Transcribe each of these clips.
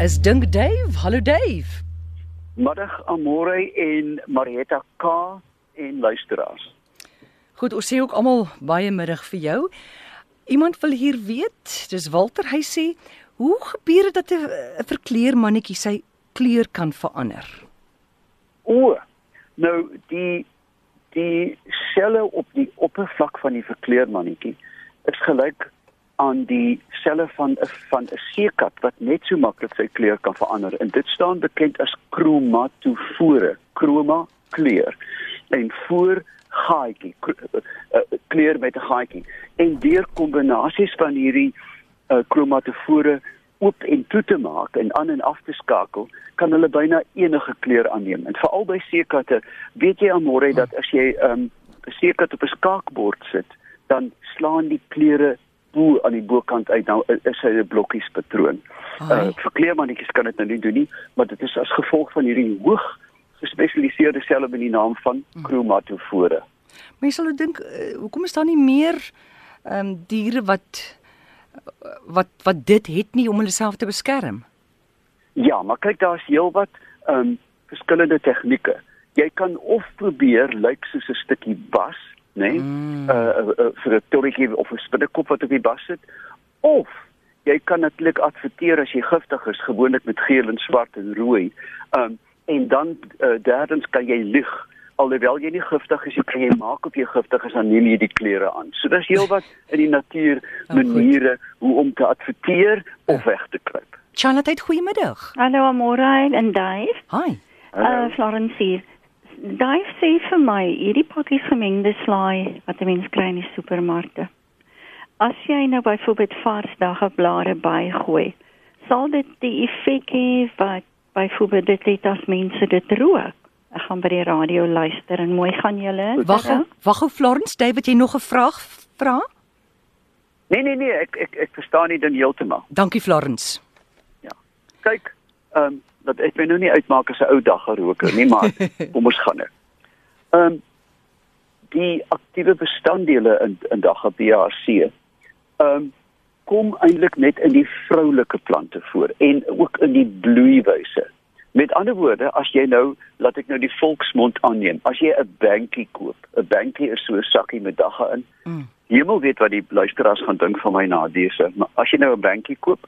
is Dink Dave. Hallo Dave. Middag Amore en Marietta K en luisteraars. Goed, ons sê ook almal baie middag vir jou. Iemand wil hier weet, dis Walter, hy sê, hoe gebeur dit dat 'n 'n verkleermannetjie sy kleur kan verander? O, nou die die selle op die oppervlak van die verkleermannetjie is gelyk aan die selle van 'n van 'n seekat wat net so maklik sy kleur kan verander. En dit staan bekend as chromatofore, chroma kleur. En voor gaatjie kleur met 'n gaatjie. En deur kombinasies van hierdie uh, chromatofore oop en toe te maak en aan en af te skakel kan hulle byna enige kleur aanneem. En veral by seekatte weet jy almore dat as jy 'n um, seekat op 'n skaakbord sit dan slaan die kleure bo aan die bokant uit nou is hy 'n blokkies patroon. Uh vir kleermannetjies kan dit nou nie doen nie, maar dit is as gevolg van hierdie hoog gespesialiseerde selle met die naam van hm. chromatofore. Mense sal dink uh, hoekom is daar nie meer ehm um, diere wat wat wat dit het nie om hulle self te beskerm? Ja, maar kyk daar's heelwat ehm um, verskillende tegnieke. Jy kan of probeer lyk soos 'n stukkie bas nê? Nee? Mm. Uh, uh, uh vir 'n torretjie of 'n spinnekop wat op die bas sit. Of jy kan natuurlik adverteer as jy giftig is, gewoonlik met geel en swart en rooi. Um en dan uh, derdens kan jy lig alhoewel jy nie giftig is, jy kan jy maak of jy giftig is neem jy die klere aan. So dis heelwat in die natuur oh, maniere hoe om te adverteer of weg te kruip. Charlotte, goeiemiddag. Hallo Amore en Dave. Hi. Uh Florence hier. Daai sê vir my, hierdie pakkies gemengde slaai wat 'n mens kry in die supermarkte. As jy nou byvoorbeeld vars dagblare bygooi, sal dit die effek hê wat byvoorbeeld dit het as mense dit rook. Ek gaan by die radio luister en mooi gaan julle. Wag, wag ou Florence, David, jy nog 'n vraag vra? Nee nee nee, ek ek ek verstaan nie dan heeltemal. Dankie Florence. Ja. Kyk, ehm um, dat ek my nou nie uitmaak as 'n ou dag geroker nie, maar kom ons gaan nou. Ehm um, die aktiewe bestanddele in in dagga BRC ehm um, kom eintlik net in die vroulike plante voor en ook in die bloeiwyse. Met ander woorde, as jy nou, laat ek nou die volksmond aanneem, as jy 'n bankie koop, 'n bankie is so 'n sakkie met dagga in. Mm. Hemel weet wat die luisteraars gaan dink van my na dese, maar as jy nou 'n bankie koop,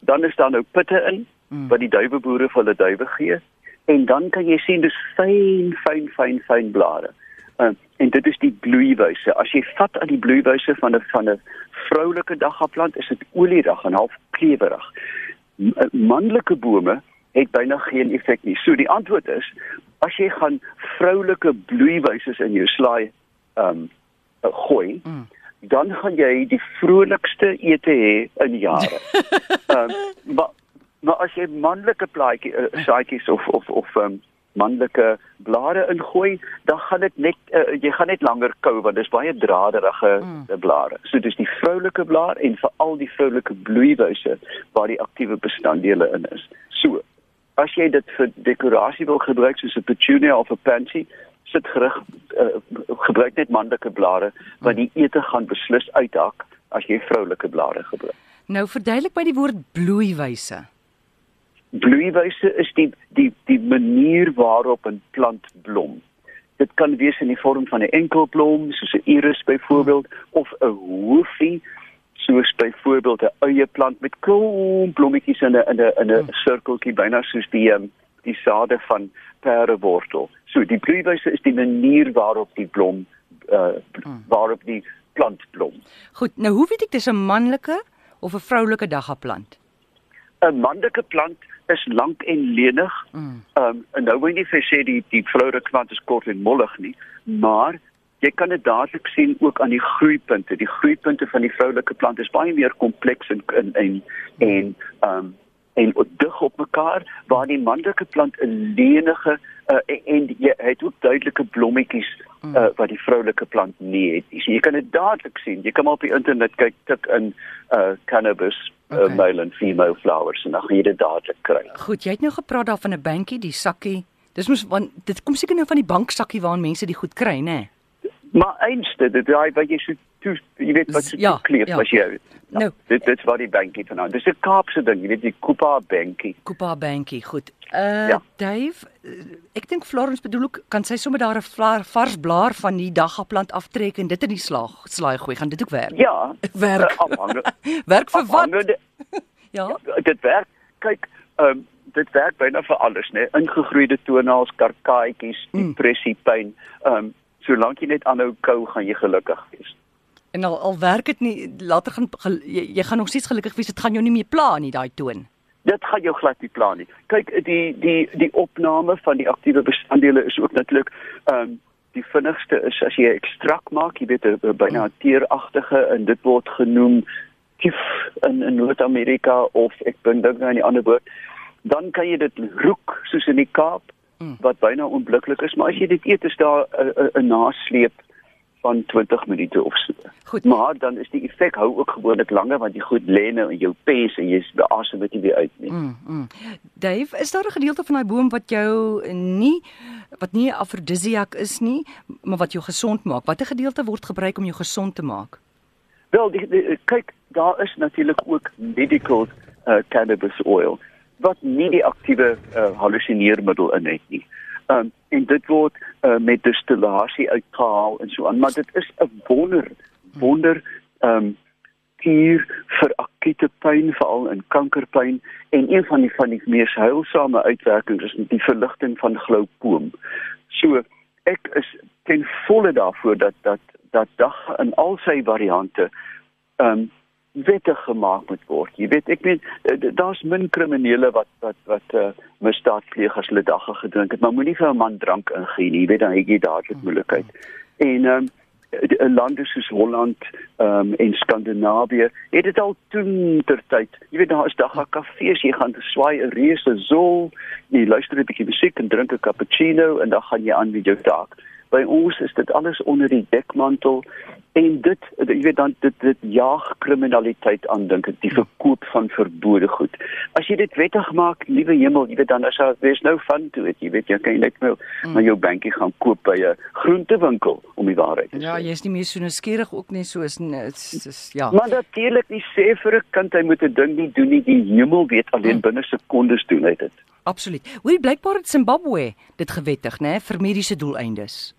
dan is daar nou pitte in, mm. wat die duiweboere vir hulle duwe gee en dan kan jy sien dis fyn fyn fyn fyn blare. Uh, en dit is die bloeiwyse. As jy vat aan die bloeiwyse van 'n van 'n vroulike daggaplant is dit olierig en half klewerig. Uh, manlike bome het byna geen effek nie. So die antwoord is as jy gaan vroulike bloeiwyse in jou slaai ehm um, uh, gooi mm dan gaan jy die vrolikste ete hê in jare. Ehm um, maar Maar as jy manlike plaatjie uh, saadjies of of of um, manlike blare ingooi, dan gaan dit net uh, jy gaan net langer kou want dit is baie draderige mm. blare. So dis die vroulike blaar en veral die vroulike bloeiwyse waar die aktiewe bestanddele in is. So as jy dit vir dekorasie wil gebruik soos 'n petunia of 'n pansy, sit gerig uh, gebruik net manlike blare want die ete gaan beslis uithak as jy vroulike blare gebruik. Nou verduidelik my die woord bloeiwyse bloeiwyse is die die die manier waarop 'n plant blom. Dit kan wees in die vorm van 'n enkel blom, soos 'n iris byvoorbeeld, of 'n hoofie, soos byvoorbeeld 'n eie plant met klomp blommetjies in 'n in 'n in 'n hmm. sirkeltjie byna soos die um, die sade van perewortel. So die bloeiwyse is die manier waarop die blom uh, waarop die plant blom. Goed, nou hoe weet ek dis 'n manlike of 'n vroulike daggaplant? 'n Manlike plant is lank en lenig. Mm. Ehm um, en nou wil nie vir sê die die vroulike plant is kort en mollig nie, maar jy kan dit dadelik sien ook aan die groeipunte. Die groeipunte van die vroulike plant is baie meer kompleks en en en en ehm um, en dig op mekaar waar die manlike plant 'n lenige uh, en, en jy het ook duidelike blommetjies uh, wat die vroulike plant nie het. So jy kan dit dadelik sien. Jy kan maar op die internet kyk tik in uh cannabis okay. uh, male and female flowers en dan gaan jy dit dadelik kry. Goed, jy het nou gepraat daar van 'n bankie, die sakkie. Dis mos want dit kom seker nou van die banksakkie waarin mense die goed kry, nê? Maar eenste, dit daai wat jy so toe jy weet wat so Ja, kleef ja. as jy. Nou. dit dit's waar die bankie vandaan. Dis 'n Kaapse ding, jy weet die Koopa bankie. Kupa bankie, goed. Uh Ja. Dave, uh, ek dink Florence bedoel ook kan sy sommer daar 'n vars blaar van die daggaplant aftrek en dit in die slaag slaai gooi. Gaan dit ook werk? Ja, Werk. uh, afhangende Werk vir wat? afhangende Ja. dit werk. Kyk, ehm um, dit werk byna vir alles, né? Ingegroeide toenails, karkaatjies, Mm. depressie, pyn. Ehm um, solank jy net aanhou kou, gaan jy gelukkig wees. En al al werk dit nie later gaan gel- jy, jy gaan nog steeds gelukkig wees. Dit gaan jou nie meer pla nie daai toon. Dit gaan jou glad nie pla nie. Kyk, die die die opname van die aktiewe bestanddele is ook natuurlik ehm um, die vinnigste is as jy ekstrak maak, jy weet 'n 'n byna 'n teeragtige en dit word genoem kief in in Noord-Amerika of ek dink nou aan die ander woord, dan kan jy dit roek soos in die Kaap Mm. wat byna onmoontlik is, maar as jy dit eet is daar 'n nasleep van 20 minute of so. Goed. Maar dan is die effek hou ook gewoonlik langer want die goed lê nou in jou pes en jy beasem dit nie weer uit nie. Mm, mm. Dave, is daar 'n gedeelte van daai boom wat jou nie wat nie 'n afrodisiak is nie, maar wat jou gesond maak? Watter gedeelte word gebruik om jou gesond te maak? Wel, die, die, kyk, daar is natuurlik ook medical uh, cannabis oil wat nie die aktiewe uh, hallusineermiddel in het nie. Um, en dit word uh, met distillasie uitgehaal en so aan, maar dit is 'n wonder wonder ehm um, kuur vir akute pyn veral in kankerpyn en een van die van die mees heilsame uitwerkings is die verligting van glaukoom. So ek is ten volle daarvoor dat dat dat dag in al sy variante ehm um, wettig gemaak moet word. Jy weet, ek meen eh, daar's min kriminele wat wat wat uh, misdaad pleeg as hulle dagga gedrink het, maar moenie vir 'n man drank ingee nie. Jy weet dan het jy dadelik moeilikheid. En ehm um, 'n lande soos Holland ehm um, en Skandinawië het dit al toen ter tyd. Jy weet daar is dagga kafees, jy gaan te swaai 'n reuse zol, jy luister 'n bietjie musiek en drink 'n cappuccino en dan gaan jy aan met jou taak. By ons is dit alles onder die dekmantel en dit jy weet dan dit dit jaag kriminaliteit aan dink ek die verkoop van verbode goed. As jy dit wettig maak, liewe hemel, jy weet dan is daar there's no fun to it. Jy weet jy kan net nou Mm. na jou bankie gaan koop by 'n groentewinkel om die waarheid te sê. Ja, jy's nie meer so nuuskierig ook nie soos is, ja. Maar natuurlik nie sê vir 'n kind hy moet 'n ding nie doen nie. Die hemel weet alleen Mm. binne sekondes doen hy dit. Absoluut. Hoorie blykbaar het Zimbabwe dit gewettig, né, vir mediese doeleindes.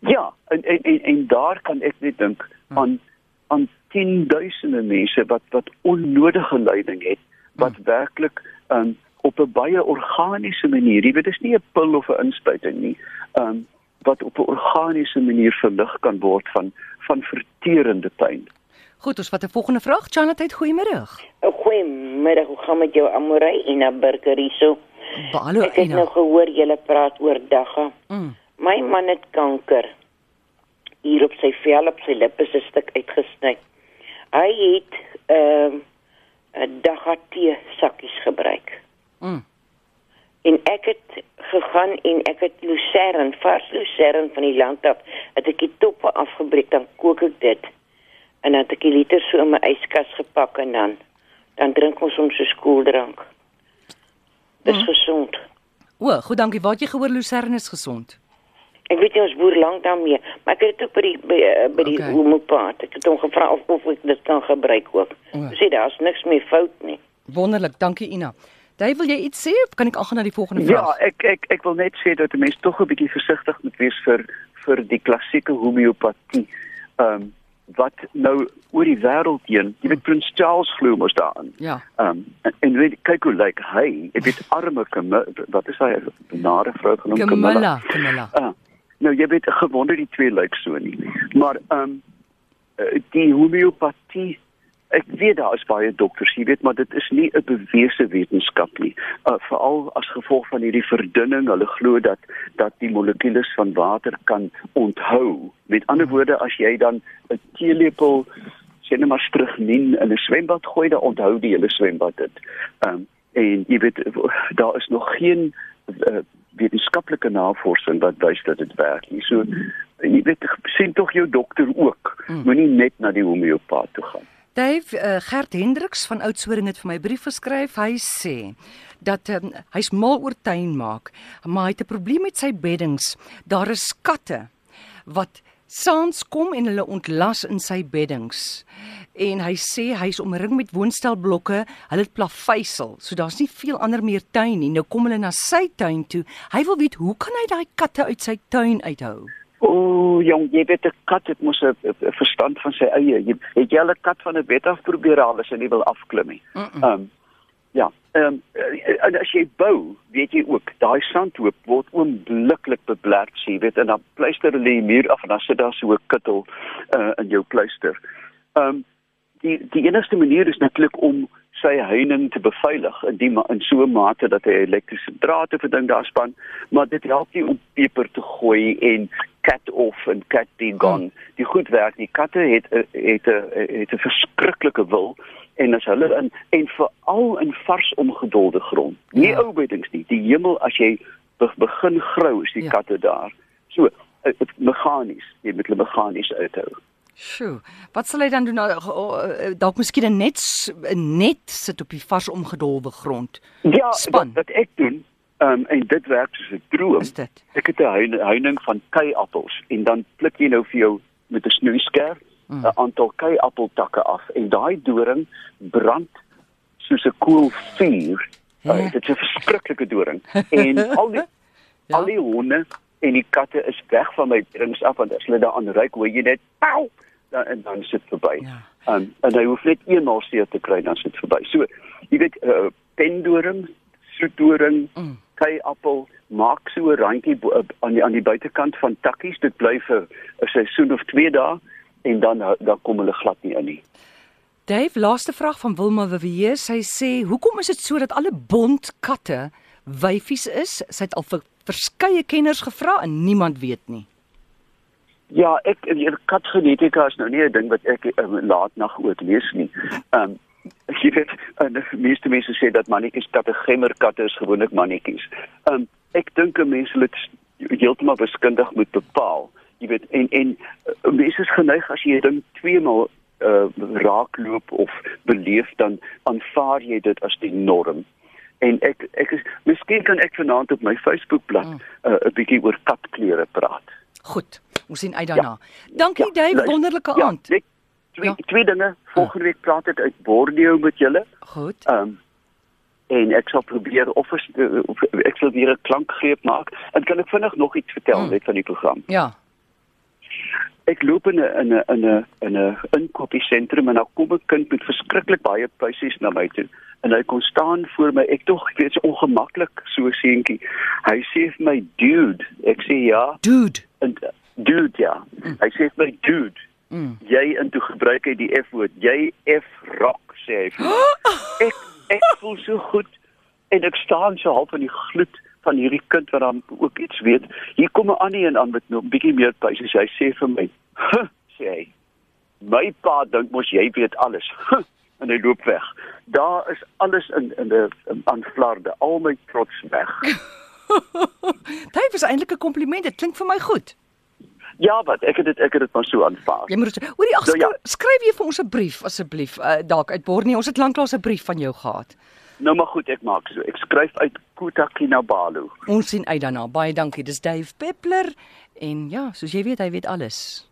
Ja, en en en, en daar kan ek net dink Hmm. aan aan tienduisende mense wat wat onnodige lyding het wat Hmm. werklik um, op 'n baie organiese manier, jy weet dis nie 'n pil of 'n inspuiting nie, um, wat op 'n organiese manier verlig kan word van van verterende pyn. Goed, ons vat 'n volgende vraag. Chanat, goeiemôre. Goeiemiddag, hoe gaan met jou Amorey en 'n burger hierso? Ba- Hallo Ek het Ina. nou gehoor julle praat oor dagga. Mm. Man het kanker. Hier op sy vel op sy lippe is 'n stuk uitgesny. Hy het ehm uh, 'n dagga tee sakkies gebruik. Mm. En ek het gegaan en ek het lucerne, vars lucerne van die land af, het ek die toppe afgebreek, dan kook ek dit. En dan het ek die liter so in my yskas gepak en dan dan drink ons hom so skooldrank. Dis mm. gesond. O, goed, dankie. Wat jy gehoor Lucerne is gesond. Ek weet nie ons boer lank daarmee, maar ek het dit ook by die by, uh, by die Okay. homopaat. Ek het hom gevra of of ek dit kan gebruik ook. O. Hy sê daar's niks meer fout nie. Wonderlik, dankie Ina. Jy wil jy iets sê of kan ek aangaan na die volgende Ja, vraag? ek ek ek wil net sê dat 'n mens tog 'n bietjie versigtig moet wees vir vir die klassieke homeopatie. Ehm um, wat nou oor die wêreld heen, jy weet Prins Charles glo mos daarin. Ja. Ehm um, en, en weet kyk hoe lyk hy? Ek weet arme Camilla, wat is hy? 'n Benare vrou genoem Camilla, Camilla. Ah, nou jy weet gewonder die twee lyk so nie. Maar ehm um, die homeopatie ek weet daar is baie dokters, jy weet, maar dit is nie 'n bewese wetenskap nie. Uh, Veral as gevolg van hierdie verdunning, hulle glo dat dat die molekules van water kan onthou. Met ander woorde, as jy dan 'n teelepel sê net maar strygnien in 'n swembad gooi, dan onthou die hele swembad dit. Ehm um, en jy weet daar is nog geen uh, wetenskaplike navorsing wat wys dat dit werk nie. So jy weet sien tog jou dokter ook. Mm. Moenie net na die homeopaat toe gaan. Dave uh, Gert Hendriks van Oudtshoorn het vir my brief geskryf. Hy sê dat um, hy's mal oor tuin maak, maar hy het 'n probleem met sy beddings. Daar is katte wat Saans kom en hulle ontlas in sy beddings. En hy sê hy's omring met woonstelblokke, hulle het plaveisel, so daar's nie veel ander meer tuin nie. Nou kom hulle na sy tuin toe. Hy wil weet hoe kan hy daai katte uit sy tuin uithou? O, jong, jy weet 'n kat het mos 'n verstand van sy eie. Jy het jy al 'n kat van 'n bed af probeer haal as hy nie wil afklim nie. Ehm um, ja, ehm um, en as jy bou, weet jy ook, daai sandhoop word oombliklik beblerd, jy weet, en dan pleister hulle die muur af en dan sit daar so 'n kittel uh, in jou pleister. Ehm um, die die enigste manier is natuurlik om sy heining te beveilig in die in so 'n mate dat hy elektriese drade vir ding daar span, maar dit help nie om peper te gooi en cat off en cat be gone. Die goed werk, die katte het het 'n het 'n verskriklike wil en as hulle in en veral in vars omgedolde grond. Nie ja. ou beddings nie. Die hemel as jy begin grou is die ja. katte daar. So, dit meganies, jy moet hulle meganies uithou. Sjoe. Wat sal hy dan doen? Nou, eh, dalk miskien net net sit op die vars omgedolwe grond. Ja, Span. wat, ek doen, um, en dit werk soos 'n droom. Ek het 'n heining van keiappels en dan pluk jy nou vir jou met 'n snoeiskerf 'n mm. aantal keiappeltakke af en daai doring brand soos 'n koel vuur. Uh, dit is 'n verskriklike doring en al die ja? al die honde en die katte is weg van my drings af want as hulle daaraan ruik hoor jy net pow dan en dan sit verby. Ja. Um, en hy hoef net eenmaal seer te kry dan sit verby. So, jy weet uh, pendoring, soetdoring, mm. keiappel maak so 'n randjie aan die aan die buitekant van takkies. Dit bly vir 'n seisoen of 2 dae en dan dan kom hulle glad nie in nie. Dave, laaste vraag van Wilma Wewe. Sy sê, "Hoekom is dit so dat alle bont katte wyfies is?" Sy het al vir verskeie kenners gevra en niemand weet nie. Ja, ek katgenetika is nou nie 'n ding wat ek um, laat nag ook lees nie. Ehm um, jy weet, en die meeste mense sê dat mannetjies katte gemmerkatte is gewoonlik mannetjies. Ehm um, ek dink 'n mens moet heeltemal beskundig moet bepaal. Jy weet en en uh, mense is geneig as jy 'n ding twee maal uh, raakloop of beleef dan aanvaar jy dit as die norm en ek ek is miskien kan ek vanaand op my Facebookblad 'n mm. uh, bietjie oor katkleure praat. Goed. Ons sien uit daarna. Ja. Dankie ja, Dave, wonderlike ja, aand. Ek, twee ja. twee dinge. Volgende week praat ek uit Borneo met julle. Goed. Ehm um, en ek sal probeer of, of ek sal weer 'n klankgreep maak. En kan ek vinnig nog iets vertel mm. net van die program? Ja. Ek loop in 'n in 'n in 'n in 'n inkopiesentrum en dan kom 'n kind met verskriklik baie puisies na my toe en hy kon staan voor my. Ek tog weet so ongemaklik so seentjie. Hy sê vir my dude. Ek sê ja. Dude. En dude ja. Mm. Hy sê vir my dude. Mm. Jy en toe gebruik hy die F woord. Jy F rock sê hy. ek ek voel so goed en ek staan so half in die gloed van hierdie kind wat dan ook iets weet. Hier kom 'n ander een aan met 'n bietjie meer as hy sê vir my. Sê hy. My pa dink mos jy weet alles. en hy loop weg. Daar is alles in in 'n aan flarde, al my trots weg. Dit is eintlik 'n kompliment. Dit klink vir my goed. Ja, wat ek het dit ek het dit maar so aanvaar. Jy moet oor die ag so, ja. skryf jy vir ons 'n brief asseblief uh, dalk uit Borneo. Ons het lanklaas 'n brief van jou gehad. Nou maar goed, ek maak so. Ek skryf uit Kota Kinabalu. Ons sien uit daarna. Baie dankie. Dis Dave Peppler en ja, soos jy weet, hy weet alles.